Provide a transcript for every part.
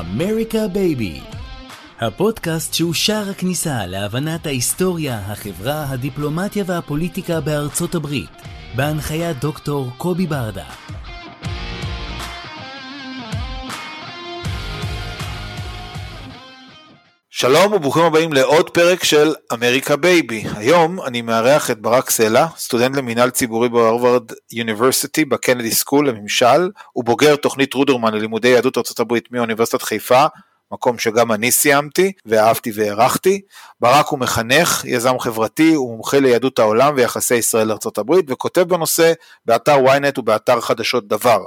אמריקה בייבי הפודקאסט שהוא שער הכניסה להבנת ההיסטוריה, החברה, הדיפלומטיה והפוליטיקה בארצות הברית, בהנחיית דוקטור קובי ברדה. שלום וברוכים הבאים לעוד פרק של אמריקה בייבי. היום אני מארח את ברק סלע, סטודנט למינהל ציבורי ב Harvard University ב Kennedy School לממשל, ובוגר תוכנית רודרמן ללימודי יהדות ארה"ב מאוניברסיטת חיפה, מקום שגם אני סיימתי ואהבתי והערכתי. ברק הוא מחנך, יזם חברתי, הוא מומחה ליהדות העולם ויחסי ישראל לארה"ב וכותב בנושא באתר ynet ובאתר חדשות דבר.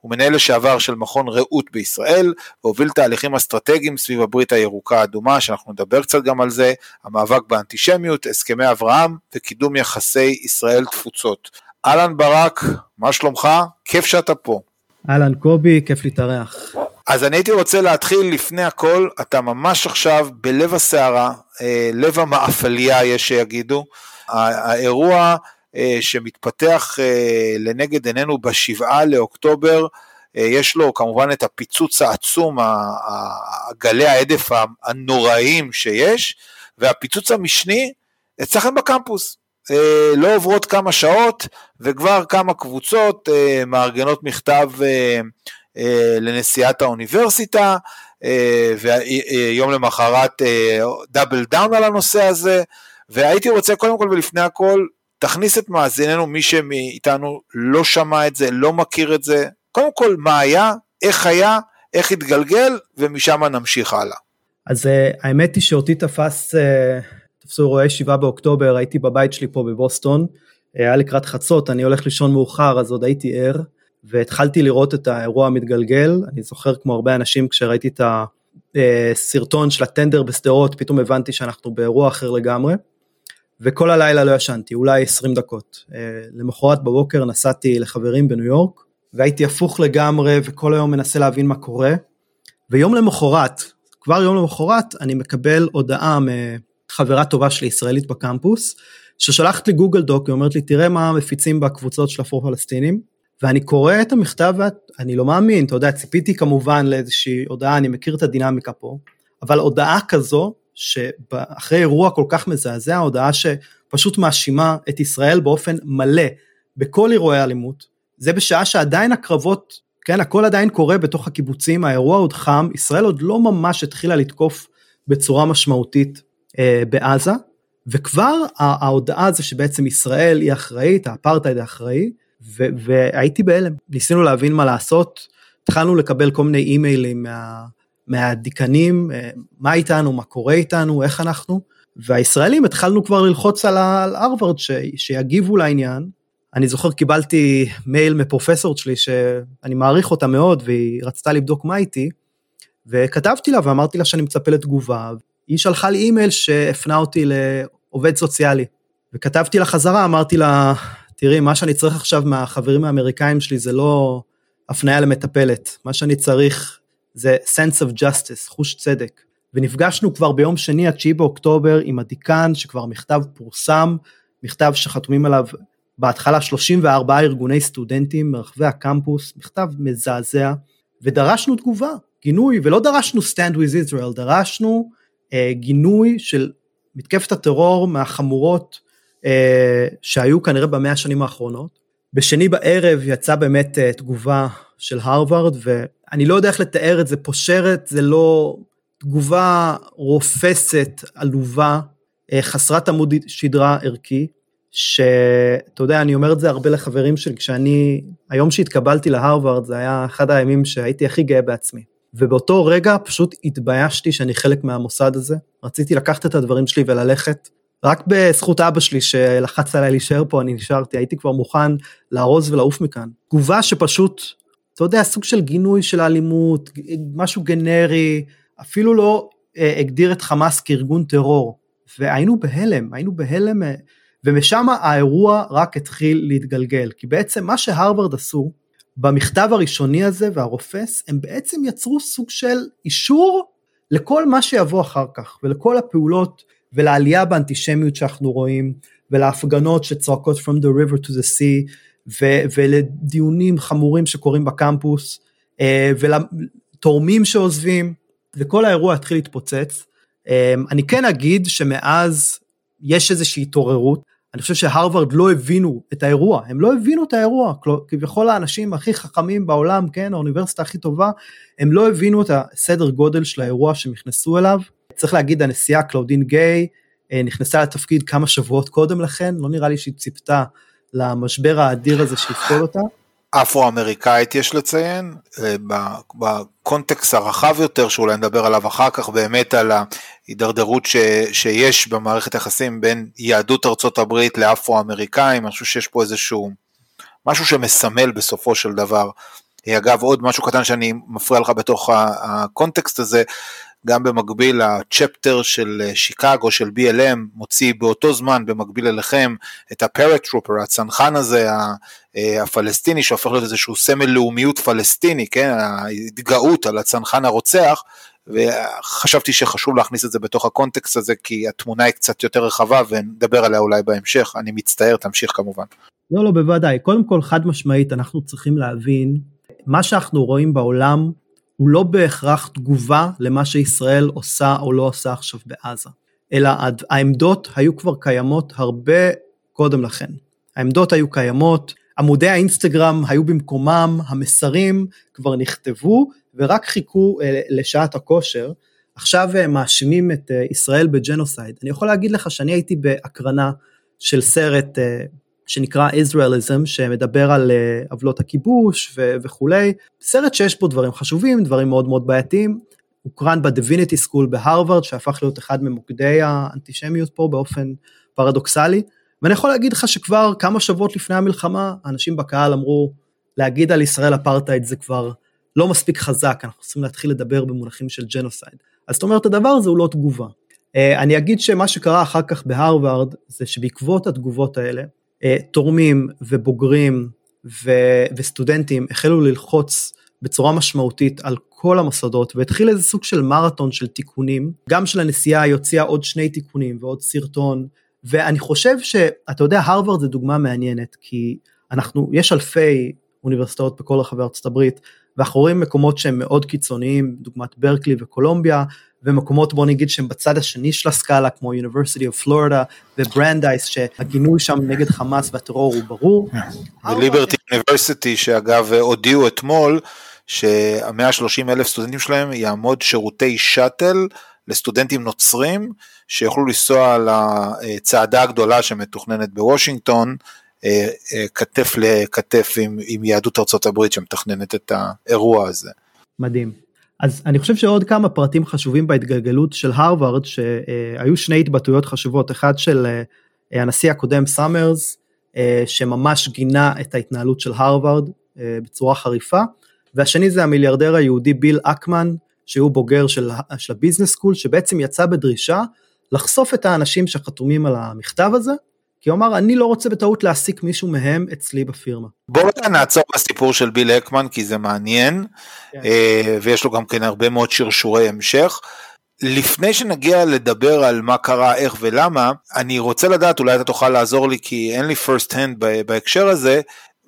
הוא מנהל לשעבר של מכון רעות בישראל, והוביל תהליכים אסטרטגיים סביב הברית הירוקה האדומה, שאנחנו נדבר קצת גם על זה, המאבק באנטישמיות, הסכמי אברהם וקידום יחסי ישראל תפוצות. אהלן ברק, מה שלומך? כיף שאתה פה. אהלן קובי, כיף להתארח. אז אני הייתי רוצה להתחיל לפני הכל, אתה ממש עכשיו בלב הסערה, אה, לב המאפליה יש שיגידו, האירוע שמתפתח אה, לנגד עינינו בשבעה לאוקטובר, יש לו כמובן את הפיצוץ העצום, גלי ההדף הנוראים שיש, והפיצוץ המשני אצלכם בקמפוס. לא עוברות כמה שעות וכבר כמה קבוצות מארגנות מכתב לנשיאת האוניברסיטה, ויום למחרת double down על הנושא הזה, והייתי רוצה קודם כל ולפני הכל תכניס את מאזיננו, מי שמאיתנו לא שמע את זה, לא מכיר את זה, קודם כל מה היה, איך היה, איך התגלגל, ומשם נמשיך הלאה. אז uh, האמת היא שאותי תפס, uh, תפסו אירועי 7 באוקטובר, הייתי בבית שלי פה בבוסטון, אה, היה לקראת חצות, אני הולך לישון מאוחר, אז עוד הייתי ער, והתחלתי לראות את האירוע המתגלגל, אני זוכר כמו הרבה אנשים כשראיתי את הסרטון של הטנדר בשדרות, פתאום הבנתי שאנחנו באירוע אחר לגמרי. וכל הלילה לא ישנתי, אולי 20 דקות. אה, למחרת בבוקר נסעתי לחברים בניו יורק, והייתי הפוך לגמרי וכל היום מנסה להבין מה קורה. ויום למחרת, כבר יום למחרת, אני מקבל הודעה מחברה טובה שלי, ישראלית בקמפוס, ששולחת לי גוגל דוק, היא אומרת לי, תראה מה מפיצים בקבוצות של אפרו-פלסטינים, ואני קורא את המכתב ואני לא מאמין, אתה יודע, ציפיתי כמובן לאיזושהי הודעה, אני מכיר את הדינמיקה פה, אבל הודעה כזו שאחרי אירוע כל כך מזעזע, הודעה שפשוט מאשימה את ישראל באופן מלא בכל אירועי אלימות, זה בשעה שעדיין הקרבות, כן, הכל עדיין קורה בתוך הקיבוצים, האירוע עוד חם, ישראל עוד לא ממש התחילה לתקוף בצורה משמעותית אה, בעזה, וכבר ההודעה הזו שבעצם ישראל היא אחראית, האפרטהייד האחראי, והייתי בהלם, ניסינו להבין מה לעשות, התחלנו לקבל כל מיני אימיילים מה... מהדיקנים, אה, מה איתנו, מה קורה איתנו, איך אנחנו, והישראלים התחלנו כבר ללחוץ על הרווארד שיגיבו לעניין. אני זוכר קיבלתי מייל מפרופסור שלי שאני מעריך אותה מאוד והיא רצתה לבדוק מה איתי, וכתבתי לה ואמרתי לה שאני מצפה לתגובה, היא שלחה לי אימייל שהפנה אותי לעובד סוציאלי, וכתבתי לה חזרה, אמרתי לה, תראי, מה שאני צריך עכשיו מהחברים האמריקאים שלי זה לא הפניה למטפלת, מה שאני צריך זה sense of justice, חוש צדק. ונפגשנו כבר ביום שני, ה-9 באוקטובר, עם הדיקן, שכבר מכתב פורסם, מכתב שחתומים עליו בהתחלה 34 ארגוני סטודנטים מרחבי הקמפוס, מכתב מזעזע, ודרשנו תגובה, גינוי, ולא דרשנו stand with Israel, דרשנו אה, גינוי של מתקפת הטרור מהחמורות אה, שהיו כנראה במאה השנים האחרונות. בשני בערב יצאה באמת אה, תגובה של הרווארד, ואני לא יודע איך לתאר את זה, פושרת זה לא תגובה רופסת, עלובה, אה, חסרת עמוד שדרה ערכי, שאתה יודע, אני אומר את זה הרבה לחברים שלי, כשאני, היום שהתקבלתי להרווארד זה היה אחד הימים שהייתי הכי גאה בעצמי. ובאותו רגע פשוט התביישתי שאני חלק מהמוסד הזה, רציתי לקחת את הדברים שלי וללכת, רק בזכות אבא שלי שלחץ עליי להישאר פה, אני נשארתי, הייתי כבר מוכן לארוז ולעוף מכאן. תגובה שפשוט, אתה יודע, סוג של גינוי של האלימות, משהו גנרי, אפילו לא אה, הגדיר את חמאס כארגון טרור. והיינו בהלם, היינו בהלם, אה, ומשם האירוע רק התחיל להתגלגל. כי בעצם מה שהרווארד עשו, במכתב הראשוני הזה והרופס, הם בעצם יצרו סוג של אישור לכל מה שיבוא אחר כך, ולכל הפעולות ולעלייה באנטישמיות שאנחנו רואים, ולהפגנות שצועקות From the river to the sea, ולדיונים חמורים שקורים בקמפוס, אה, ולתורמים שעוזבים, וכל האירוע התחיל להתפוצץ. אה, אני כן אגיד שמאז יש איזושהי התעוררות, אני חושב שהרווארד לא הבינו את האירוע, הם לא הבינו את האירוע, כביכול האנשים הכי חכמים בעולם, כן, האוניברסיטה הכי טובה, הם לא הבינו את הסדר גודל של האירוע שהם נכנסו אליו. צריך להגיד, הנשיאה קלאודין גיי אה, נכנסה לתפקיד כמה שבועות קודם לכן, לא נראה לי שהיא ציפתה למשבר האדיר הזה שיפקוד אותה. אפרו-אמריקאית יש לציין, אה, בקונטקסט הרחב יותר שאולי נדבר עליו אחר כך, באמת על ההידרדרות ש, שיש במערכת היחסים בין יהדות ארצות הברית לאפרו-אמריקאים, אני חושב שיש פה איזשהו משהו שמסמל בסופו של דבר. אגב עוד משהו קטן שאני מפריע לך בתוך הקונטקסט הזה, גם במקביל ה chapter של אה, שיקגו של BLM מוציא באותו זמן במקביל אליכם את ה paratrooper הצנחן הזה אה, הפלסטיני שהופך להיות איזשהו סמל לאומיות פלסטיני, כן, ההתגאות על הצנחן הרוצח וחשבתי שחשוב להכניס את זה בתוך הקונטקסט הזה כי התמונה היא קצת יותר רחבה ונדבר עליה אולי בהמשך, אני מצטער, תמשיך כמובן. לא, לא, בוודאי, קודם כל חד משמעית אנחנו צריכים להבין, מה שאנחנו רואים בעולם הוא לא בהכרח תגובה למה שישראל עושה או לא עושה עכשיו בעזה, אלא העמדות היו כבר קיימות הרבה קודם לכן. העמדות היו קיימות, עמודי האינסטגרם היו במקומם, המסרים כבר נכתבו ורק חיכו אה, לשעת הכושר. עכשיו הם מאשימים את אה, ישראל בג'נוסייד. אני יכול להגיד לך שאני הייתי בהקרנה של סרט אה, שנקרא Israelism, שמדבר על uh, עוולות הכיבוש ו- וכולי, סרט שיש בו דברים חשובים, דברים מאוד מאוד בעייתיים, הוקרן ב Divinity School בהרווארד, שהפך להיות אחד ממוקדי האנטישמיות פה באופן פרדוקסלי, ואני יכול להגיד לך שכבר כמה שבועות לפני המלחמה, אנשים בקהל אמרו, להגיד על ישראל אפרטהייד זה כבר לא מספיק חזק, אנחנו צריכים להתחיל לדבר במונחים של genocide. אז זאת אומרת, הדבר הזה הוא לא תגובה. Uh, אני אגיד שמה שקרה אחר כך זה שבעקבות התגובות האלה, אה, תורמים ובוגרים ו, וסטודנטים החלו ללחוץ בצורה משמעותית על כל המוסדות והתחיל איזה סוג של מרתון של תיקונים, גם של הנשיאה היא הוציאה עוד שני תיקונים ועוד סרטון, ואני חושב שאתה יודע הרווארד זה דוגמה מעניינת כי אנחנו, יש אלפי אוניברסיטאות בכל רחבי ארצות הברית ואנחנו רואים מקומות שהם מאוד קיצוניים, דוגמת ברקלי וקולומביה, ומקומות בוא נגיד שהם בצד השני של הסקאלה כמו University of Florida וברנדייס שהגינוי שם נגד חמאס והטרור הוא ברור. ו Liberty University שאגב הודיעו אתמול שה-130 אלף סטודנטים שלהם יעמידו שירותי שאטל לסטודנטים נוצרים שיוכלו לנסוע לצעדה הגדולה שמתוכננת בוושינגטון כתף לכתף עם, עם יהדות ארצות הברית שמתכננת את האירוע הזה. מדהים. אז אני חושב שעוד כמה פרטים חשובים בהתגלגלות של הרווארד שהיו שני התבטאויות חשובות אחד של אה, הנשיא הקודם סאמרס שממש גינה את ההתנהלות של הרווארד בצורה חריפה והשני זה המיליארדר היהודי ביל אקמן שהוא בוגר של, של ה business school שבעצם יצא בדרישה לחשוף את האנשים שחתומים על המכתב הזה כי הוא אמר אני לא רוצה בטעות להעסיק מישהו מהם אצלי בפירמה. בואו נעצור בסיפור של ביל אקמן כי זה מעניין כן. אה, ויש לו גם כן הרבה מאוד שרשורי המשך. לפני שנגיע לדבר על מה קרה, איך ולמה, אני רוצה לדעת, אולי אתה תוכל לעזור לי כי אין לי first hand בהקשר הזה,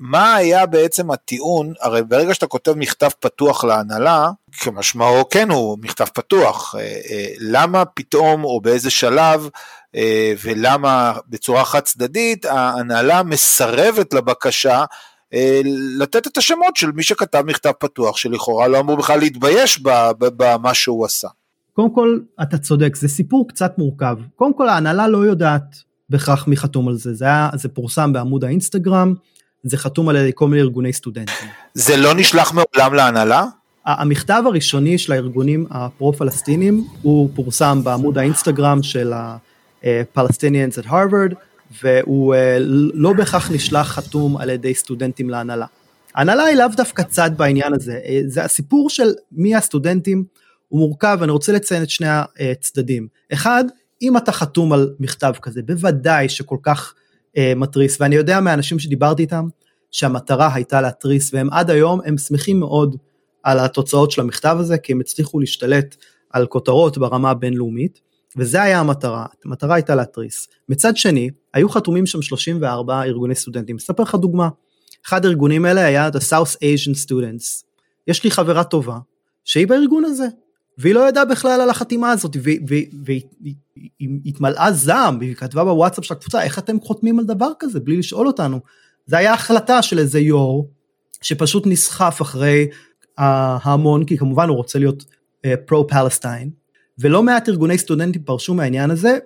מה היה בעצם הטיעון, הרי ברגע שאתה כותב מכתב פתוח להנהלה, כמשמעו כן הוא מכתב פתוח, אה, אה, למה פתאום או באיזה שלב אה, ולמה בצורה חד צדדית ההנהלה מסרבת לבקשה לתת את השמות של מי שכתב מכתב פתוח, שלכאורה לא אמור בכלל להתבייש במה שהוא עשה. קודם כל, אתה צודק, זה סיפור קצת מורכב. קודם כל, ההנהלה לא יודעת בהכרח מי חתום על זה, זה, היה, זה פורסם בעמוד האינסטגרם, זה חתום על כל מיני ארגוני סטודנטים. זה לא נשלח מעולם להנהלה? המכתב הראשוני של הארגונים הפרו-פלסטינים הוא פורסם בעמוד האינסטגרם של Palestinians at Harvard, והוא לא בהכרח נשלח חתום על ידי סטודנטים להנהלה. ההנהלה היא לאו דווקא צד בעניין הזה, זה הסיפור של מי הסטודנטים הוא מורכב, אני רוצה לציין את שני הצדדים. אחד, אם אתה חתום על מכתב כזה, בוודאי שכל כך אה, מתריס, ואני יודע מהאנשים שדיברתי איתם, שהמטרה הייתה להתריס, והם עד היום, הם שמחים מאוד על התוצאות של המכתב הזה, כי הם הצליחו להשתלט על כותרות ברמה הבינלאומית, וזה היה המטרה, המטרה הייתה להתריס. מצד שני, היו חתומים שם 34 ארגוני סטודנטים. אספר לך דוגמה, אחד הארגונים האלה היה The South Asian Students. יש לי חברה טובה, שהיא בארגון הזה, והיא לא ידעה בכלל על החתימה הזאת, והיא התמלאה זעם, והיא כתבה בוואטסאפ של הקבוצה, איך אתם חותמים על דבר כזה בלי לשאול אותנו? זה היה החלטה של איזה יו"ר, שפשוט נסחף אחרי ההמון, כי כמובן הוא רוצה להיות פרו-פלסטיין, uh, ולא מעט ארגוני סטודנטים פרשו מהעניין הזה,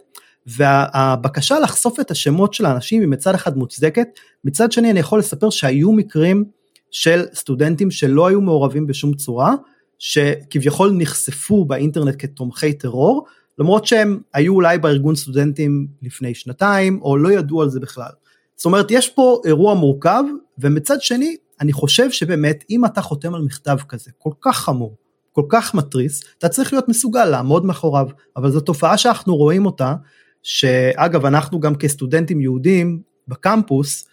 והבקשה לחשוף את השמות של האנשים היא מצד אחד מוצדקת, מצד שני אני יכול לספר שהיו מקרים של סטודנטים שלא היו מעורבים בשום צורה, שכביכול נחשפו באינטרנט כתומכי טרור, למרות שהם היו אולי בארגון סטודנטים לפני שנתיים, או לא ידעו על זה בכלל. זאת אומרת, יש פה אירוע מורכב, ומצד שני, אני חושב שבאמת, אם אתה חותם על מכתב כזה, כל כך חמור, כל כך מתריס, אתה צריך להיות מסוגל לעמוד מאחוריו, אבל זו תופעה שאנחנו רואים אותה, שאגב, אנחנו גם כסטודנטים יהודים בקמפוס,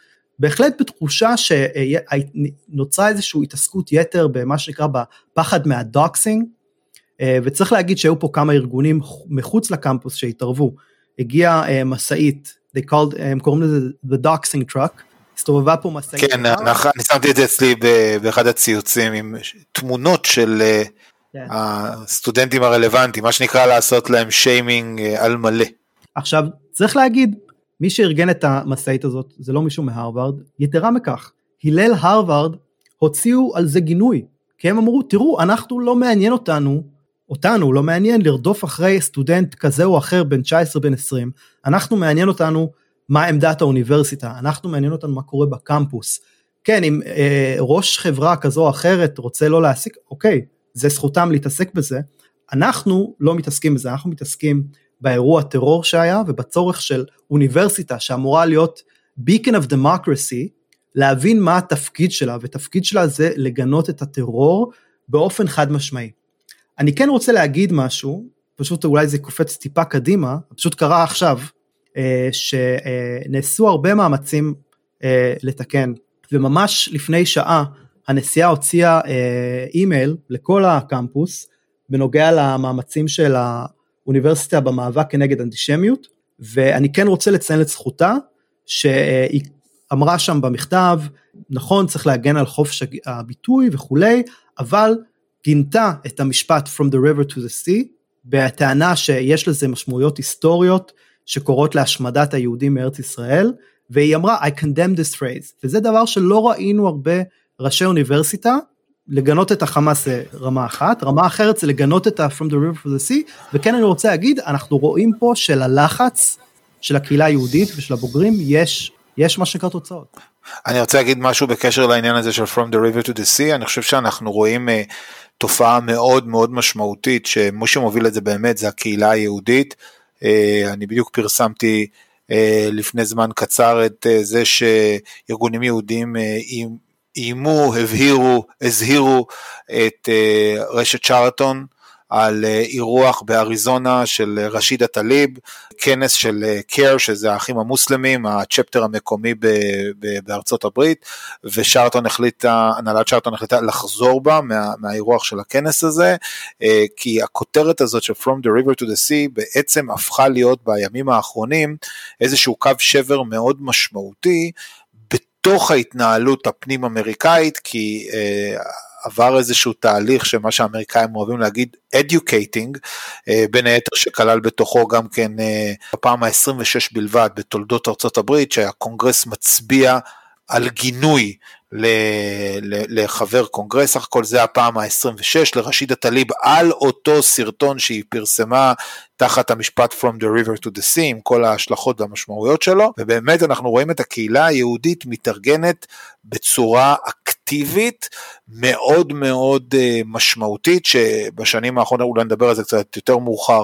בהחלט בתחושה שנוצרה איזושהי התעסקות יתר במה שנקרא בפחד מהדוקסינג, אה, וצריך להגיד שהיו פה כמה ארגונים מחוץ לקמפוס שהתערבו. הגיעה אה, משאית, הם קוראים לזה The Doxing Truck, הסתובבה פה משאית. כן, אני שמתי את זה אצלי באחד הציוצים עם תמונות של אה, כן. הסטודנטים הרלוונטיים, מה שנקרא לעשות להם שיימינג על מלא. עכשיו, צריך להגיד, מי שארגן את המשאית הזאת זה לא מישהו מהרווארד, יתרה מכך, הלל הרווארד הוציאו על זה גינוי, כי הם אמרו, תראו, אנחנו לא מעניין אותנו, אותנו לא מעניין לרדוף אחרי סטודנט כזה או אחר בן 19 בן 20, אנחנו מעניין אותנו מה עמדת האוניברסיטה, אנחנו מעניין אותנו מה קורה בקמפוס. כן, אם אה, ראש חברה כזו או אחרת רוצה לא להעסיק, אוקיי, זה זכותם להתעסק בזה, אנחנו לא מתעסקים בזה, אנחנו מתעסקים באירוע טרור שהיה ובצורך של אוניברסיטה שאמורה להיות beacon of democracy, להבין מה התפקיד שלה, ותפקיד שלה זה לגנות את הטרור באופן חד משמעי. אני כן רוצה להגיד משהו, פשוט אולי זה קופץ טיפה קדימה, פשוט קרה עכשיו, אה, שנעשו הרבה מאמצים אה, לתקן, וממש לפני שעה הנשיאה הוציאה אה, אימייל לכל הקמפוס בנוגע למאמצים של האוניברסיטה במאבק כנגד אנטישמיות, ואני כן רוצה לציין את זכותה, שהיא אמרה שם במכתב, נכון צריך להגן על חופש הביטוי וכולי, אבל גינתה את המשפט From the river to the sea, בטענה שיש לזה משמעויות היסטוריות שקורות להשמדת היהודים מארץ ישראל, והיא אמרה I condemn this phrase, וזה דבר שלא ראינו הרבה ראשי אוניברסיטה, לגנות את החמאס זה רמה אחת, רמה אחרת זה לגנות את ה-From the River to the Sea, וכן אני רוצה להגיד, אנחנו רואים פה של הלחץ של הקהילה היהודית ושל הבוגרים, יש, יש מה שנקרא תוצאות. אני רוצה להגיד משהו בקשר לעניין הזה של From the River to the Sea, אני חושב שאנחנו רואים uh, תופעה מאוד מאוד משמעותית, שמי שמוביל את זה באמת זה הקהילה היהודית, uh, אני בדיוק פרסמתי uh, לפני זמן קצר את uh, זה שארגונים יהודיים uh, איימו, הבהירו, הזהירו את uh, רשת צ'ארטון על uh, אירוח באריזונה של uh, רשידה טליב, כנס של קר, שזה האחים המוסלמים, הצ'פטר המקומי ב, ב, בארצות הברית, ושרטון החליטה, הנהלת שרטון החליטה לחזור בה מה, מהאירוח של הכנס הזה, כי הכותרת הזאת של From the River to the Sea בעצם הפכה להיות בימים האחרונים איזשהו קו שבר מאוד משמעותי, בתוך ההתנהלות הפנים אמריקאית, כי אה, עבר איזשהו תהליך שמה שהאמריקאים אוהבים להגיד educating, אה, בין היתר שכלל בתוכו גם כן אה, בפעם ה-26 בלבד בתולדות ארצות הברית, שהקונגרס מצביע על גינוי לחבר קונגרס, סך הכל זה הפעם ה-26 לרשידה טליב על אותו סרטון שהיא פרסמה תחת המשפט From the River to the Sea עם כל ההשלכות והמשמעויות שלו, ובאמת אנחנו רואים את הקהילה היהודית מתארגנת בצורה אקטיבית מאוד מאוד אה, משמעותית, שבשנים האחרונות אולי נדבר על זה קצת יותר מאוחר.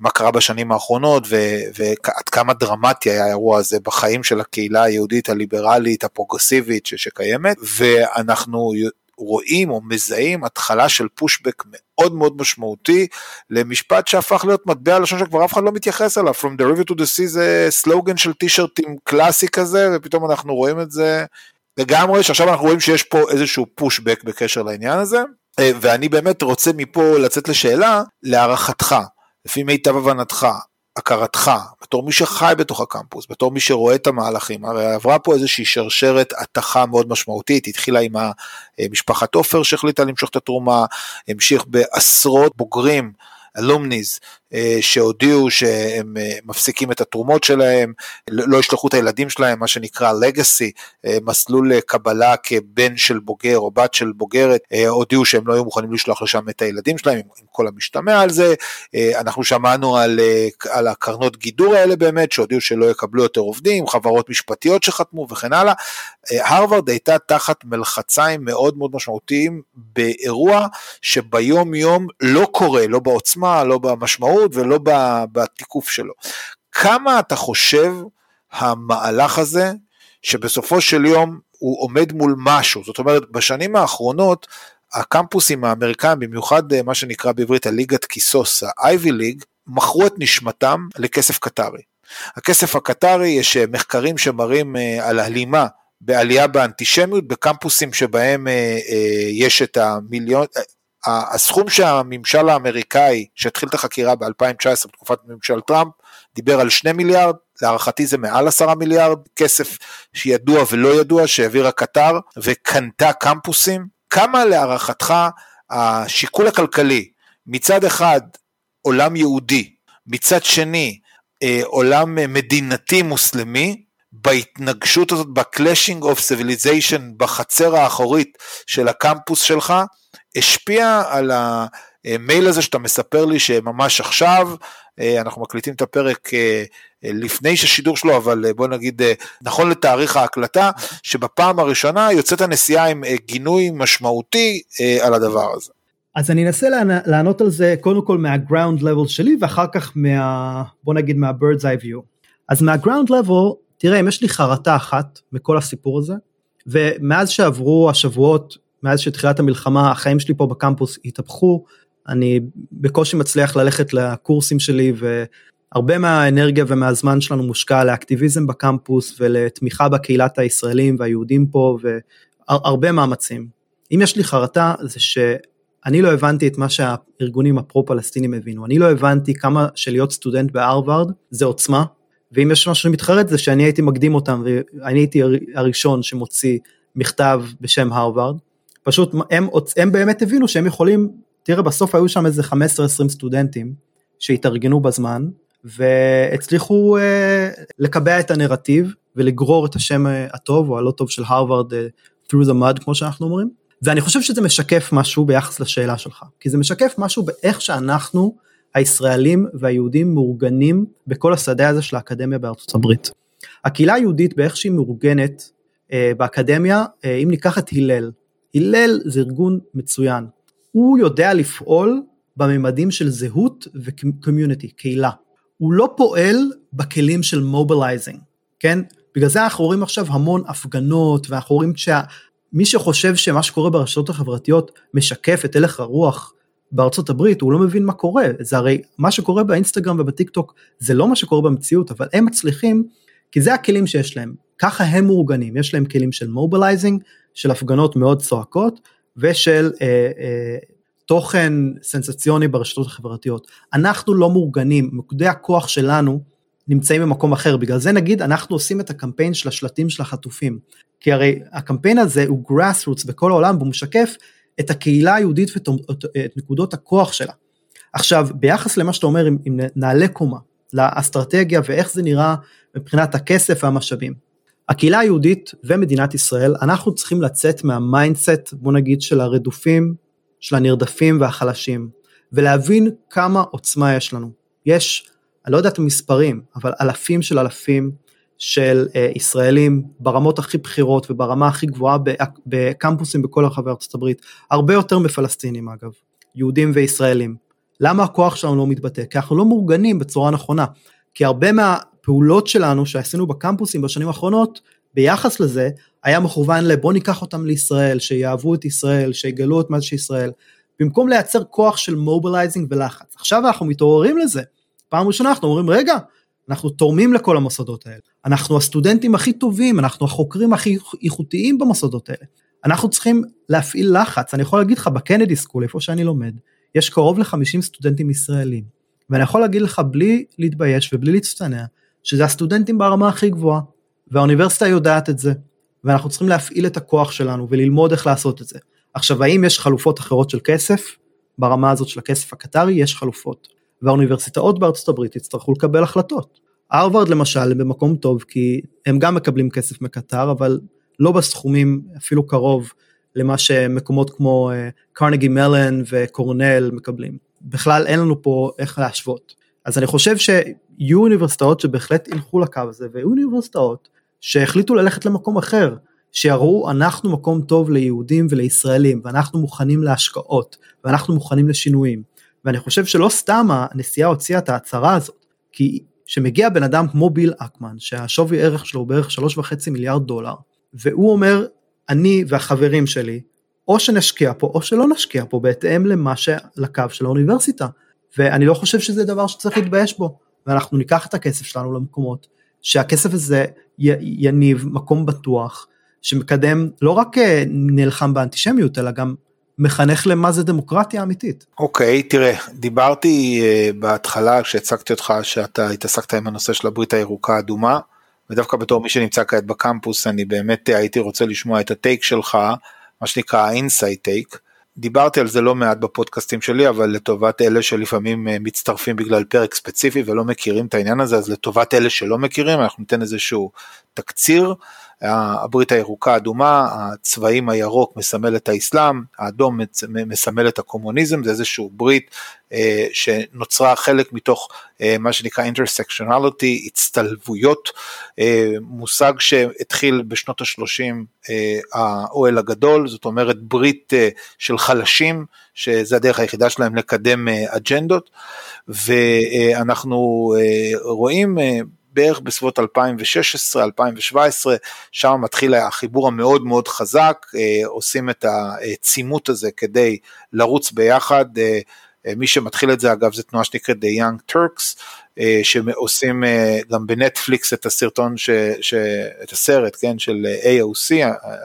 מה קרה בשנים האחרונות ועד כמה דרמטי היה האירוע הזה בחיים של הקהילה היהודית הליברלית הפרוגרסיבית שקיימת. ואנחנו רואים או מזהים התחלה של פושבק מאוד מאוד משמעותי למשפט שהפך להיות מטבע לשון שכבר אף אחד לא מתייחס אליו, From the river to the sea זה סלוגן של טישרטים קלאסי כזה ופתאום אנחנו רואים את זה לגמרי שעכשיו אנחנו רואים שיש פה איזשהו פושבק בקשר לעניין הזה. אה, ואני באמת רוצה מפה לצאת לשאלה להערכתך לפי מיטב הבנתך הכרתך, בתור מי שחי בתוך הקמפוס, בתור מי שרואה את המהלכים, הרי עברה פה איזושהי שרשרת התכה מאוד משמעותית, התחילה עם משפחת עופר שהחליטה למשוך את התרומה, המשיך בעשרות בוגרים אלומניז שהודיעו שהם אה, מפסיקים את התרומות שלהם, לא ישלחו את הילדים שלהם, מה שנקרא legacy, אה, מסלול קבלה כבן של בוגר או בת של בוגרת, הודיעו שהם לא היו מוכנים לשלוח לשם את הילדים שלהם, עם כל המשתמע על זה, אנחנו שמענו על, על הקרנות גידור האלה באמת, שהודיעו שלא יקבלו יותר עובדים, חברות משפטיות שחתמו וכן הלאה. הרווארד הייתה תחת מלחציים מאוד מאוד משמעותיים באירוע שביום יום לא קורה, לא בעוצמה, לא במשמעות, המשמעות ולא בתיקוף שלו. כמה אתה חושב המהלך הזה, שבסופו של יום הוא עומד מול משהו, זאת אומרת בשנים האחרונות הקמפוסים האמריקאים, במיוחד אה, מה שנקרא בעברית הליגת כיסוס, ה-Ivy League, מכרו את נשמתם לכסף קטרי. הכסף הקטרי, יש אה, מחקרים שמראים אה, על הלימה בעלייה באנטישמיות בקמפוסים שבהם יש את המיליון, הסכום שהממשל האמריקאי שהתחיל את החקירה ב-2019 בתקופת ממשל טראמפ דיבר על 2 מיליארד, להערכתי זה מעל 10 מיליארד, כסף שידוע ולא ידוע שהעבירה קטר וקנתה קמפוסים. כמה להערכתך השיקול הכלכלי מצד אחד עולם יהודי, מצד שני אה, עולם מדינתי מוסלמי, בהתנגשות הזאת, ב-clashing of civilization, בחצר האחורית של הקמפוס שלך, השפיע על המייל הזה שאתה מספר לי שממש עכשיו, אה, אנחנו מקליטים את הפרק אה, לפני שהשידור שלו, אבל אה, בוא נגיד נכון לתאריך ההקלטה, שבפעם הראשונה יוצאת הנסיעה עם גינוי משמעותי על הדבר הזה. אז אני אנסה לענות על זה קודם כל מהגראונד לבל שלי ואחר כך מה... בוא נגיד מהביrd's eye view. אז מהגראונד לבל, תראה אם יש לי חרטה אחת מכל הסיפור הזה, ומאז שעברו השבועות מאז שתחילת המלחמה החיים שלי פה בקמפוס התהפכו, אני בקושי מצליח ללכת לקורסים שלי והרבה מהאנרגיה ומהזמן שלנו מושקע לאקטיביזם בקמפוס ולתמיכה בקהילת הישראלים והיהודים פה והרבה מאמצים. אם יש לי חרטה זה שאני לא הבנתי את מה שהארגונים הפרו-פלסטינים הבינו, אני לא הבנתי כמה שלהיות סטודנט בהרווארד זה עוצמה, ואם יש משהו שמתחרט זה שאני הייתי מקדים אותם ואני הייתי הראשון שמוציא מכתב בשם הרווארד, פשוט הם, הם באמת הבינו שהם יכולים, תראה בסוף היו שם איזה 15-20 סטודנטים שהתארגנו בזמן והצליחו uh, לקבע את הנרטיב ולגרור את השם uh, הטוב או הלא טוב של הרווארד uh, through the mud כמו שאנחנו אומרים ואני חושב שזה משקף משהו ביחס לשאלה שלך כי זה משקף משהו באיך שאנחנו הישראלים והיהודים מאורגנים בכל השדה הזה של האקדמיה בארצות הברית. הקהילה היהודית באיך שהיא מאורגנת uh, באקדמיה, uh, אם ניקח את הלל, הלל זה ארגון מצוין, הוא יודע לפעול בממדים של זהות ו community, קהילה. הוא לא פועל בכלים של mobilizing, כן? בגלל זה אנחנו רואים עכשיו המון הפגנות, ואנחנו רואים שמי שחושב שמה שקורה ברשתות החברתיות משקף את הלך הרוח בארצות הברית, הוא לא מבין מה קורה. זה הרי, מה שקורה באינסטגרם ובטיק טוק זה לא מה שקורה במציאות, אבל הם מצליחים, כי זה הכלים שיש להם. ככה הם מאורגנים, יש להם כלים של mobilizing, של הפגנות מאוד צועקות ושל אה, אה, תוכן סנסציוני ברשתות החברתיות. אנחנו לא מאורגנים, מוקדי הכוח שלנו נמצאים במקום אחר, בגלל זה נגיד אנחנו עושים את הקמפיין של השלטים של החטופים, כי הרי הקמפיין הזה הוא grassroots בכל העולם והוא משקף את הקהילה היהודית ואת נקודות הכוח שלה. עכשיו ביחס למה שאתה אומר אם נעלה קומה לאסטרטגיה ואיך זה נראה מבחינת הכסף והמשאבים. הקהילה היהודית ומדינת ישראל, אנחנו צריכים לצאת מה mindset, בוא נגיד, של הרדופים, של הנרדפים והחלשים, ולהבין כמה עוצמה יש לנו. יש, אני לא יודע את המספרים, אבל אלפים של אלפים של אה, ישראלים ברמות הכי בכירות וברמה הכי גבוהה בקמפוסים בכל רחבי ארצות הברית, הרבה יותר מפלסטינים אגב, יהודים וישראלים. למה הכוח שלנו לא מתבטא? כי אנחנו לא מאורגנים בצורה נכונה. כי הרבה מהפעולות שלנו שעשינו בקמפוסים בשנים האחרונות, ביחס לזה, היה מכוון לבוא ניקח אותם לישראל, שיאהבו את ישראל, שיגלו את מה זה ישראל, במקום לייצר כוח של mobilizing ולחץ. עכשיו אנחנו מתעוררים לזה. פעם ראשונה אנחנו אומרים, רגע, אנחנו תורמים לכל המוסדות האלה. אנחנו הסטודנטים הכי טובים, אנחנו החוקרים הכי איכותיים במוסדות האלה. אנחנו צריכים להפעיל לחץ, אני יכול להגיד לך בקנדי סקול, איפה שאני לומד, יש קרוב ל-50 סטודנטים ישראלים. ואני יכול להגיד לך בלי להתבייש ובלי להצטנע, שזה הסטודנטים ברמה הכי גבוהה, והאוניברסיטה יודעת את זה, ואנחנו צריכים להפעיל את הכוח שלנו וללמוד איך לעשות את זה. עכשיו, האם יש חלופות אחרות של כסף? ברמה הזאת של הכסף הקטרי יש חלופות. והאוניברסיטאות בארצות הברית יצטרכו לקבל החלטות. הרווארד למשל הם במקום טוב כי הם גם מקבלים כסף מקטר אבל לא בסכומים אפילו קרוב למה שמקומות כמו קרנגי מלן וקורנל מקבלים. בכלל אין לנו פה איך להשוות. אז אני חושב שיהיו אוניברסיטאות שבהחלט ילכו לקו הזה ויהיו אוניברסיטאות שהחליטו ללכת למקום אחר שיראו אנחנו מקום טוב ליהודים ולישראלים ואנחנו מוכנים להשקעות ואנחנו מוכנים לשינויים. ואני חושב שלא סתם הנשיאה הוציאה את ההצהרה הזאת כי שמגיע בן אדם כמו ביל אקמן שהשווי ערך שלו הוא בערך שלוש וחצי מיליארד דולר והוא אומר אני והחברים שלי או שנשקיע פה או שלא נשקיע פה בהתאם למה שלקו של האוניברסיטה. ואני לא חושב שזה דבר שצריך להתבייש בו ואנחנו ניקח את הכסף שלנו למקומות שהכסף הזה יניב מקום בטוח שמקדם לא רק אה, נלחם באנטישמיות אלא גם מחנך למה זה דמוקרטיה אמיתית. אוקיי, okay, תראה, דיברתי uh, בהתחלה כשהצגתי אותך שאתה התעסקת עם הנושא של הברית הירוקה האדומה, ודווקא בתור מי שנמצא כעת בקמפוס אני באמת הייתי רוצה לשמוע את ה take שלך, מה שנקרא ה inside take. דיברתי על זה לא מעט בפודקאסטים שלי, אבל לטובת אלה שלפעמים uh, מצטרפים בגלל פרק ספציפי ולא מכירים את העניין הזה, אז לטובת אלה שלא מכירים אנחנו ניתן איזשהו תקציר. הברית הירוקה האדומה, הצבעים הירוק מסמל את האסלאם, האדום מסמל את הקומוניזם, זה איזשהו ברית אה, שנוצרה חלק מתוך אה, מה שנקרא intersectionality, הצטלבויות, אה, מושג שהתחיל בשנות ה-30 האוהל הגדול, זאת אומרת ברית של חלשים, שזה הדרך היחידה שלהם לקדם אג'נדות, ואנחנו רואים בערך בסביבות 2016-2017, שם מתחיל החיבור המאוד מאוד חזק, אה, עושים את הצימות הזה כדי לרוץ ביחד. אה, אה, מי שמתחיל את זה אגב זה תנועה שנקראת The Young Turks, שעושים גם בנטפליקס את הסרטון, ש, ש, את הסרט, כן, של AOC,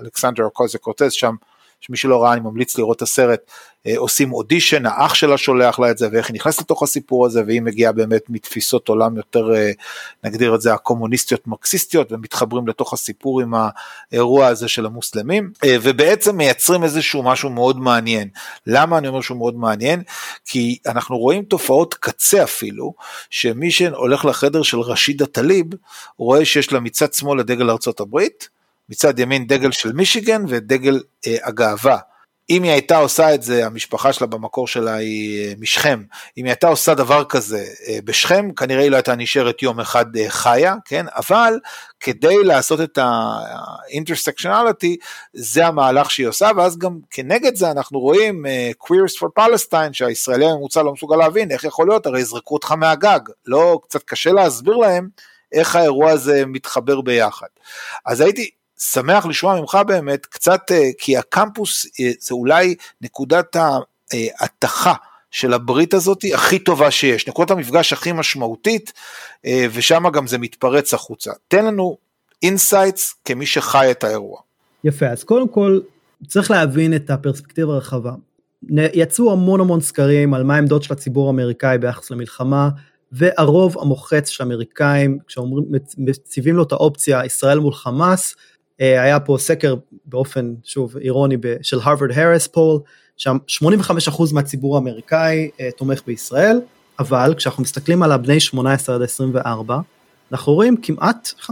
אלכסנדר אוקוזיה קורטז, שם שמי שלא ראה אני ממליץ לראות את הסרט, אה, עושים אודישן, האח שלה שולח לה את זה ואיך היא נכנסת לתוך הסיפור הזה והיא מגיעה באמת מתפיסות עולם יותר אה, נגדיר את זה הקומוניסטיות מרקסיסטיות ומתחברים לתוך הסיפור עם האירוע הזה של המוסלמים אה, ובעצם מייצרים איזשהו משהו מאוד מעניין. למה אני אומר שהוא מאוד מעניין? כי אנחנו רואים תופעות קצה אפילו, שמי שהולך לחדר של רשידה טליב, רואה שיש לה מצד שמאל את דגל ארצות הברית, מצד ימין דגל של מישיגן ודגל אה, הגאווה. אם היא הייתה עושה את זה, המשפחה שלה במקור שלה היא אה, משכם, אם היא הייתה עושה דבר כזה אה, בשכם, כנראה היא לא הייתה נשארת יום אחד אה, חיה, כן? אבל כדי לעשות את האינטרסקשנליטי, זה המהלך שהיא עושה, ואז גם כנגד זה אנחנו רואים queers for Palestine, שהישראלי הממוצע לא מסוגל להבין, איך יכול להיות, הרי יזרקו אותך מהגג, לא, קצת קשה להסביר להם איך האירוע הזה מתחבר ביחד. אז הייתי שמח לשמוע ממך באמת קצת, אה, כי הקמפוס אה, זה אולי נקודת ההתכה של הברית הזאת הכי טובה שיש, נקודת המפגש הכי משמעותית, אה, ושם גם זה מתפרץ החוצה. תן לנו insights כמי שחי את האירוע. יפה, אז קודם כל צריך להבין את הפרספקטיבה הרחבה. יצאו המון המון סקרים על מה העמדות של הציבור האמריקאי ביחס למלחמה, והרוב המוחץ של האמריקאים, כשמציבים לו את האופציה ישראל מול חמאס, אה, היה פה סקר באופן שוב אירוני של הרווארד הריס פול, שם 85% מהציבור האמריקאי אה, תומך בישראל, אבל כשאנחנו מסתכלים על הבני 18 עד 24, אנחנו רואים כמעט 50%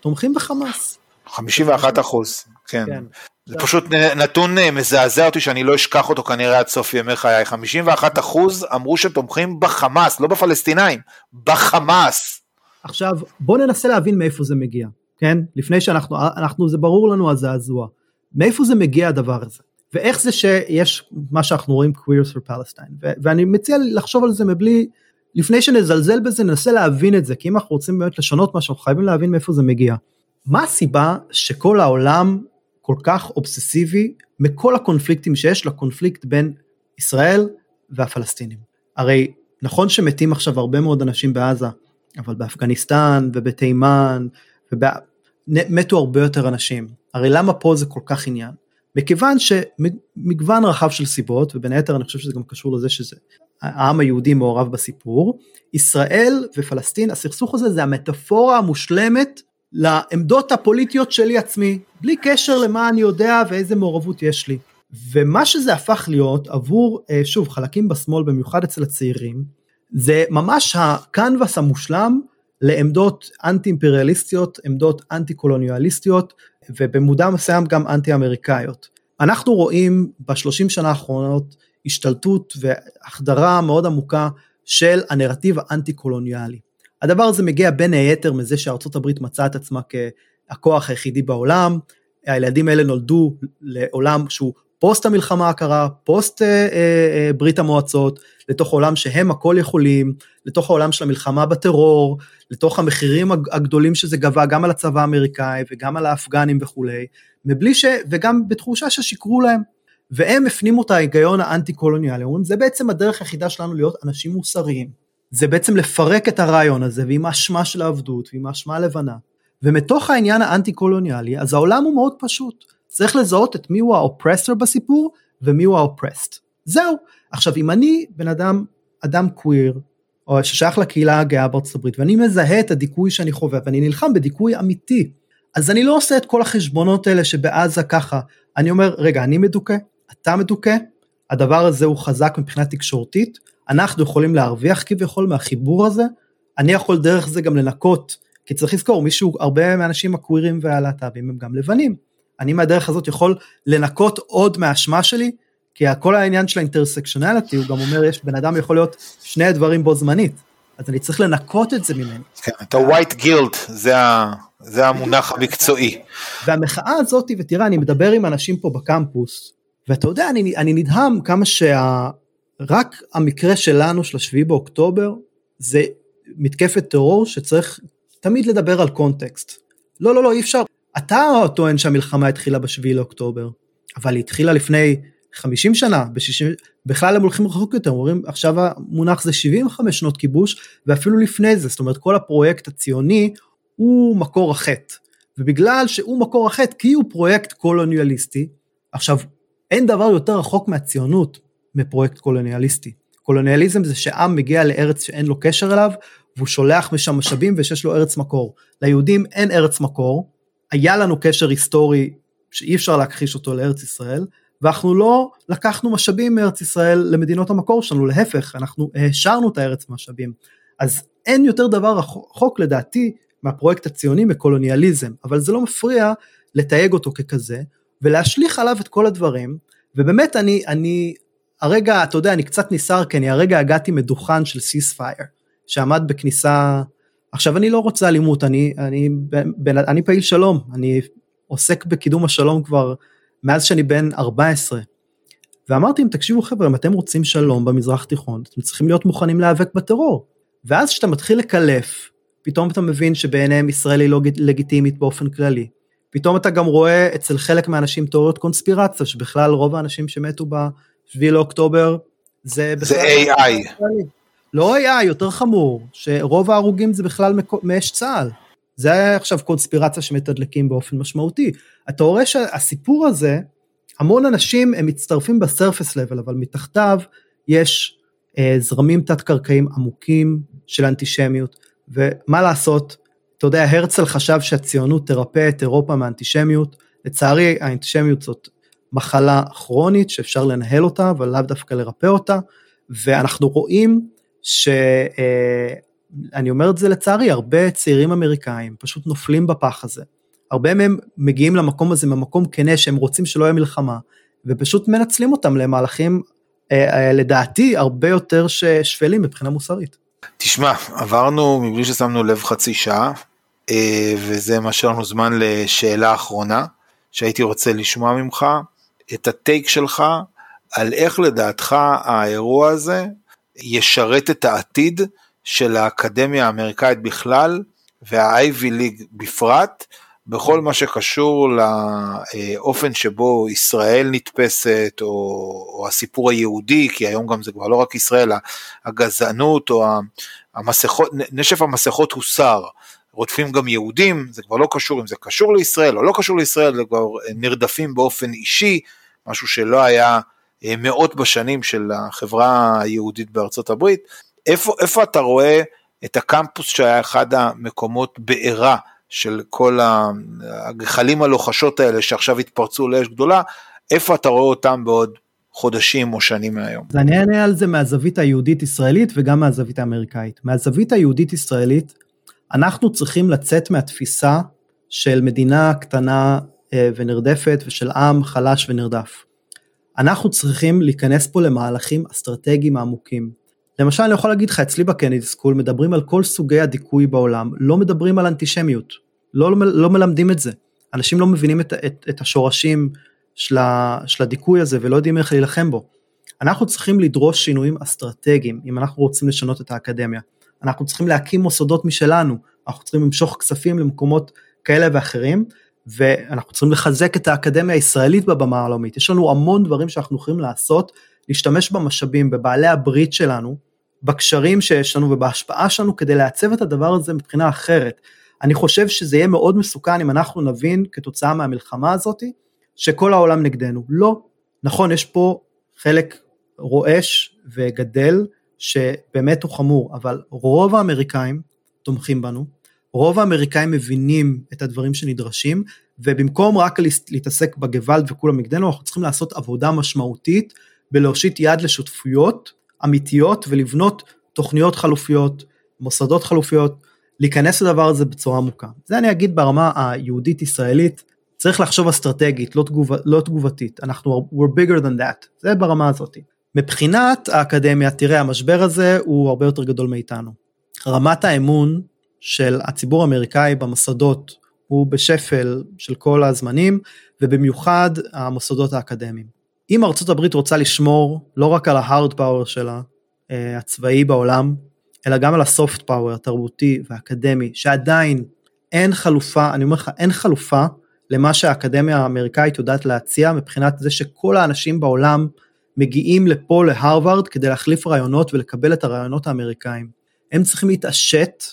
תומכים בחמאס. 51 אחוז, כן. כן. זה פשוט נתון אה, מזעזע אותי שאני לא אשכח אותו כנראה עד סוף ימי חיי. 51 אחוז אמרו שתומכים בחמאס, לא בפלסטינאים, בחמאס. עכשיו בוא ננסה להבין מאיפה זה מגיע. כן? לפני שאנחנו, אנחנו, זה ברור לנו הזעזוע. מאיפה זה מגיע הדבר הזה? ואיך זה שיש מה שאנחנו רואים queers for Palestine ו- ואני מציע לחשוב על זה מבלי לפני שנזלזל בזה ננסה להבין את זה כי אם אנחנו רוצים באמת לשנות משהו אנחנו חייבים להבין מאיפה זה מגיע. מה הסיבה שכל העולם כל כך אובססיבי מכל הקונפליקטים שיש לקונפליקט בין ישראל והפלסטינים. הרי נכון שמתים עכשיו הרבה מאוד אנשים בעזה אבל באפגניסטן ובתימן ומתו הרבה יותר אנשים. הרי למה פה זה כל כך עניין? מכיוון שמגוון רחב של סיבות ובין היתר אני חושב שזה גם קשור לזה שזה העם היהודי מעורב בסיפור ישראל ופלסטין הסכסוך הזה זה המטאפורה המושלמת לעמדות הפוליטיות שלי עצמי. בלי קשר למה אני יודע ואיזה מעורבות יש לי. ומה שזה הפך להיות עבור אה, שוב חלקים בשמאל במיוחד אצל הצעירים זה ממש הקנבס המושלם לעמדות אנטי אימפריאליסטיות עמדות אנטי קולוניאליסטיות ובמודע מסוים גם אנטי אמריקאיות. אנחנו רואים בשלושים שנה האחרונות השתלטות והחדרה מאוד עמוקה של הנרטיב האנטי קולוניאלי. הדבר הזה מגיע בין היתר מזה שארצות הברית מצאה את עצמה כהכוח היחידי בעולם, הילדים האלה נולדו לעולם שהוא פוסט המלחמה הקרה, פוסט אה, אה, אה, ברית המועצות, לתוך עולם שהם הכל יכולים, לתוך העולם של המלחמה בטרור, לתוך המחירים הגדולים שזה גבה גם על הצבא האמריקאי וגם על האפגנים וכולי, מבלי ש... וגם בתחושה ששיקרו להם. והם הפנימו את ההיגיון האנטי קולוניאלי, אומרים זה בעצם הדרך היחידה שלנו להיות אנשים מוסריים. זה בעצם לפרק את הרעיון הזה ועם האשמה של העבדות ועם האשמה הלבנה. ומתוך העניין האנטי קולוניאלי אז העולם הוא מאוד פשוט. צריך לזהות את מי הוא האופרסור בסיפור ומי הוא האופרסט. זהו. עכשיו אם אני בן אדם, אדם קוויר, או ששייך לקהילה הגאה בארצות הברית, ואני מזהה את הדיכוי שאני חווה, ואני נלחם בדיכוי אמיתי, אז אני לא עושה את כל החשבונות האלה שבעזה ככה, אני אומר, רגע, אני מדוכא, אתה מדוכא, הדבר הזה הוא חזק מבחינה תקשורתית, אנחנו יכולים להרוויח כביכול מהחיבור הזה, אני יכול דרך זה גם לנקות, כי צריך לזכור, מישהו, הרבה מהאנשים הקווירים והלהט"בים הם גם לבנים, אני מהדרך הזאת יכול לנקות עוד מהאשמה שלי, כי כל העניין של האינטרסקשונליטי הוא גם אומר יש בן אדם יכול להיות שני הדברים בו זמנית, אז אני צריך לנקות את זה ממני. כן, את ה-white guilt, זה, ה, זה המונח המקצועי. והמחאה הזאת, ותראה אני מדבר עם אנשים פה בקמפוס, ואתה יודע אני, אני נדהם כמה שרק שה... המקרה שלנו של השביעי באוקטובר זה מתקפת טרור שצריך תמיד לדבר על קונטקסט. לא לא לא אי אפשר אתה טוען שהמלחמה התחילה בשביעי לאוקטובר, אבל היא התחילה לפני 50 שנה, ב-60, בכלל הם הולכים רחוק יותר, אומרים עכשיו המונח זה 75 שנות כיבוש, ואפילו לפני זה, זאת אומרת כל הפרויקט הציוני הוא מקור החטא, ובגלל שהוא מקור החטא כי הוא פרויקט קולוניאליסטי, עכשיו אין דבר יותר רחוק מהציונות מפרויקט קולוניאליסטי. קולוניאליזם זה שעם מגיע לארץ שאין לו קשר אליו, והוא שולח משם משאבים ושיש לו ארץ מקור. ליהודים אין ארץ מקור, היה לנו קשר היסטורי שאי אפשר להכחיש אותו לארץ ישראל, ואנחנו לא לקחנו משאבים מארץ ישראל למדינות המקור שלנו, להפך, אנחנו העשרנו את הארץ משאבים. אז אין יותר דבר רחוק לדעתי מהפרויקט הציוני מקולוניאליזם, אבל זה לא מפריע לתייג אותו ככזה, ולהשליך עליו את כל הדברים, ובאמת אני, אני, הרגע, אתה יודע, אני קצת נסער, כי אני הרגע הגעתי מדוכן של סיספייר, שעמד בכניסה עכשיו אני לא רוצה אלימות, אני, אני, בין, אני פעיל שלום, אני עוסק בקידום השלום כבר מאז שאני בן 14. ואמרתי אם תקשיבו חבר'ה, אם אתם רוצים שלום במזרח תיכון, אתם צריכים להיות מוכנים להיאבק בטרור. ואז כשאתה מתחיל לקלף, פתאום אתה מבין שבעיניהם ישראל היא לא לגיטימית באופן כללי. פתאום אתה גם רואה אצל חלק מהאנשים תיאוריות קונספירציה, שבכלל רוב האנשים שמתו ב-7 לאוקטובר זה... זה AI. לא היה יותר חמור, שרוב ההרוגים זה בכלל מאש צה"ל. זה היה עכשיו קונספירציה שמתדלקים באופן משמעותי. אתה רואה שהסיפור הזה, המון אנשים הם מצטרפים בסרפס לבל, אבל מתחתיו יש אה, זרמים תת-קרקעיים עמוקים של אנטישמיות, ומה לעשות, אתה יודע, הרצל חשב שהציונות תרפא את אירופה מאנטישמיות, לצערי האנטישמיות זאת מחלה כרונית שאפשר לנהל אותה, אבל לאו דווקא לרפא אותה, ואנחנו רואים שאני אה, אומר את זה לצערי, הרבה צעירים אמריקאים פשוט נופלים בפח הזה. הרבה מהם מגיעים למקום הזה ממקום כנה שהם רוצים שלא יהיה מלחמה, ופשוט מנצלים אותם למהלכים אה, אה, לדעתי הרבה יותר שפלים מבחינה מוסרית. תשמע, עברנו מבלי ששמנו לב חצי שעה, וזה מה שלנו זמן לשאלה אחרונה, שהייתי רוצה לשמוע ממך. את הטייק שלך על איך לדעתך האירוע הזה ישרת את העתיד של האקדמיה האמריקאית בכלל והאייבי ליג בפרט, בכל מה שקשור לאופן שבו ישראל נתפסת, או, או הסיפור היהודי, כי היום גם זה כבר לא רק ישראל, הגזענות או המסכות, נשף המסכות הוסר. רודפים גם יהודים, זה כבר לא קשור אם זה קשור לישראל או לא קשור לישראל, זה כבר נרדפים באופן אישי, משהו שלא היה מאות בשנים של החברה היהודית בארצות הברית. איפה, איפה אתה רואה את הקמפוס שהיה אחד המקומות בעירה של כל הגחלים הלוחשות האלה שעכשיו התפרצו לאש גדולה, איפה אתה רואה אותם בעוד חודשים או שנים מהיום? אז אני אענה על זה מהזווית היהודית-ישראלית וגם מהזווית האמריקאית. מהזווית היהודית-ישראלית, אנחנו צריכים לצאת מהתפיסה של מדינה קטנה אה, ונרדפת ושל עם חלש ונרדף. אנחנו צריכים להיכנס פה למהלכים אסטרטגיים עמוקים. למשל אני יכול להגיד לך אצלי בקנדי סקול מדברים על כל סוגי הדיכוי בעולם לא מדברים על אנטישמיות לא, לא מלמדים את זה אנשים לא מבינים את, את, את השורשים של, ה, של הדיכוי הזה ולא יודעים איך להילחם בו. אנחנו צריכים לדרוש שינויים אסטרטגיים אם אנחנו רוצים לשנות את האקדמיה. אנחנו צריכים להקים מוסדות משלנו אנחנו צריכים למשוך כספים למקומות כאלה ואחרים ואנחנו צריכים לחזק את האקדמיה הישראלית בבמה העולמית יש לנו המון דברים שאנחנו יכולים לעשות להשתמש במשאבים בבעלי הברית שלנו בקשרים שיש לנו ובהשפעה שלנו כדי לעצב את הדבר הזה מבחינה אחרת. אני חושב שזה יהיה מאוד מסוכן אם אנחנו נבין כתוצאה מהמלחמה הזאתי שכל העולם נגדנו. לא. נכון, יש פה חלק רועש וגדל שבאמת הוא חמור, אבל רוב האמריקאים תומכים בנו, רוב האמריקאים מבינים את הדברים שנדרשים, ובמקום רק להתעסק בגוואלד וכולם נגדנו, אנחנו צריכים לעשות עבודה משמעותית בלהושיט יד לשותפויות אמיתיות ולבנות תוכניות חלופיות, מוסדות חלופיות, להיכנס לדבר הזה בצורה עמוקה. זה אני אגיד ברמה היהודית-ישראלית, צריך לחשוב אסטרטגית, לא, תגוב, לא תגובתית, אנחנו we're bigger than that, זה ברמה הזאת. מבחינת האקדמיה, תראה, המשבר הזה הוא הרבה יותר גדול מאיתנו. רמת האמון של הציבור האמריקאי במוסדות הוא בשפל של כל הזמנים, ובמיוחד המוסדות האקדמיים. אם ארצות הברית רוצה לשמור לא רק על ההארד פאוור שלה, אה, הצבאי בעולם, אלא גם על הסופט פאוור התרבותי והאקדמי, שעדיין אין חלופה, אני אומר לך, אין חלופה למה שהאקדמיה האמריקאית יודעת להציע מבחינת זה שכל האנשים בעולם מגיעים לפה להרווארד כדי להחליף רעיונות ולקבל את הרעיונות האמריקאים. הם צריכים להתעשת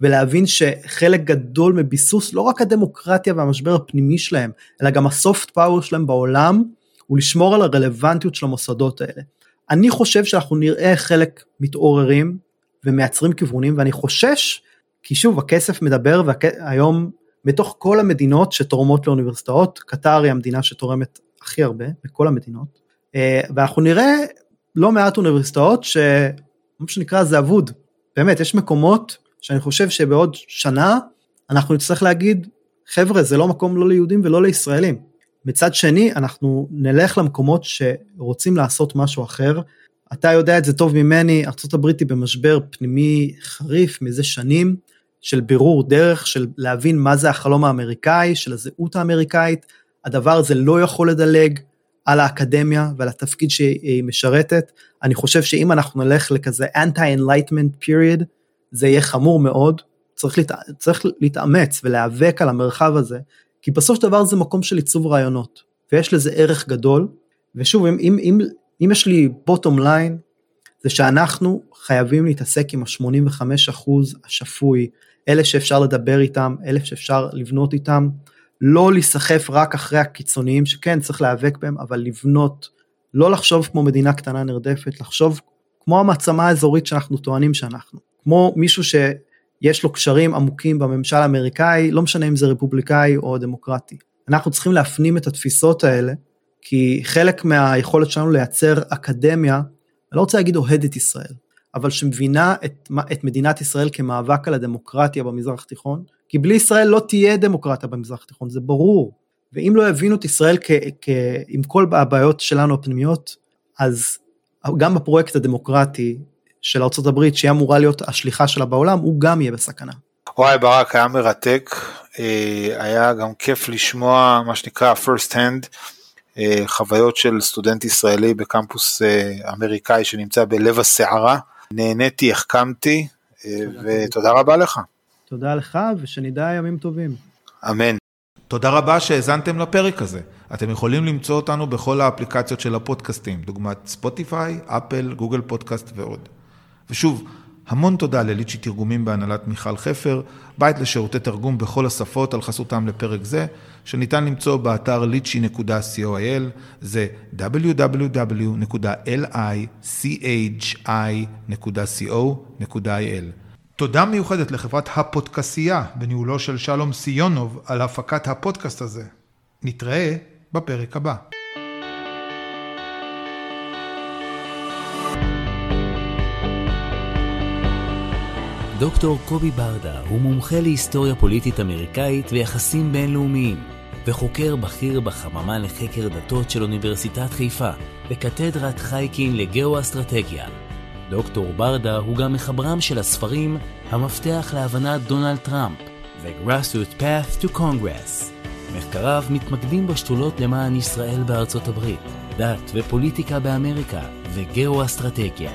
ולהבין שחלק גדול מביסוס לא רק הדמוקרטיה והמשבר הפנימי שלהם, אלא גם הסופט פאוור שלהם בעולם, הוא לשמור על הרלוונטיות של המוסדות האלה. אני חושב שאנחנו נראה חלק מתעוררים ומייצרים כיוונים ואני חושש כי שוב הכסף מדבר והיום מתוך כל המדינות שתורמות לאוניברסיטאות קטר היא המדינה שתורמת הכי הרבה מכל המדינות אה, ואנחנו נראה לא מעט אוניברסיטאות שמה שנקרא זה אבוד באמת יש מקומות שאני חושב שבעוד שנה אנחנו נצטרך להגיד חבר'ה זה לא מקום לא ליהודים ולא לישראלים מצד שני אנחנו נלך למקומות שרוצים לעשות משהו אחר. אתה יודע את זה טוב ממני, ארה"ב היא במשבר פנימי חריף מזה שנים של בירור דרך, של להבין מה זה החלום האמריקאי, של הזהות האמריקאית. הדבר הזה לא יכול לדלג על האקדמיה ועל התפקיד שהיא משרתת. אני חושב שאם אנחנו נלך לכזה anti-enlightenment period, זה יהיה חמור מאוד. צריך, להת... צריך להתאמץ ולהיאבק על המרחב הזה כי בסוף של דבר זה מקום של עיצוב רעיונות, ויש לזה ערך גדול, ושוב, אם, אם, אם, אם יש לי בוטום ליין, זה שאנחנו חייבים להתעסק עם ה-85% השפוי, אלה שאפשר לדבר איתם, אלה שאפשר לבנות איתם, לא להיסחף רק אחרי הקיצוניים שכן צריך להיאבק בהם, אבל לבנות, לא לחשוב כמו מדינה קטנה נרדפת, לחשוב כמו המעצמה האזורית שאנחנו טוענים שאנחנו, כמו מישהו ש... יש לו קשרים עמוקים בממשל האמריקאי, לא משנה אם זה רפובליקאי או דמוקרטי. אנחנו צריכים להפנים את התפיסות האלה, כי חלק מהיכולת שלנו לייצר אקדמיה, אני לא רוצה להגיד אוהדת ישראל, אבל שמבינה את, את מדינת ישראל כמאבק על הדמוקרטיה במזרח התיכון, כי בלי ישראל לא תהיה דמוקרטיה במזרח התיכון, זה ברור. ואם לא יבינו את ישראל כ, כ, עם כל הבעיות שלנו הפנימיות, אז גם בפרויקט הדמוקרטי של ארה"ב שהיא אמורה להיות השליחה שלה בעולם, הוא גם יהיה בסכנה. וואי ברק היה מרתק, אה, היה גם כיף לשמוע מה שנקרא first hand חוויות של סטודנט ישראלי בקמפוס אמריקאי שנמצא בלב הסערה. נהניתי, החכמתי, ותודה רבה לך. תודה לך, ושנדע ימים טובים. אמן. תודה רבה שהאזנתם לפרק הזה. אתם יכולים למצוא אותנו בכל האפליקציות של הפודקאסטים, דוגמת ספוטיפיי, אפל, גוגל פודקאסט ועוד. ושוב, המון תודה לליצ'י תרגומים בהנהלת מיכל חפר, בית לשירותי תרגום בכל השפות על חסותם לפרק זה, שניתן למצוא באתר lichy.coil, זה www.lichi.co.il. תודה מיוחדת לחברת הפודקסייה בניהולו של שלום סיונוב על הפקת הפודקאסט הזה. נתראה בפרק הבא. דוקטור קובי ברדה הוא מומחה להיסטוריה פוליטית אמריקאית ויחסים בינלאומיים, וחוקר בכיר בחממה לחקר דתות של אוניברסיטת חיפה, וקתדרת חייקין לגאו-אסטרטגיה. דוקטור ברדה הוא גם מחברם של הספרים המפתח להבנת דונלד טראמפ ו-Grassroot Path to Congress. מחקריו מתמקדים בשתולות למען ישראל בארצות הברית, דת ופוליטיקה באמריקה וגאו-אסטרטגיה.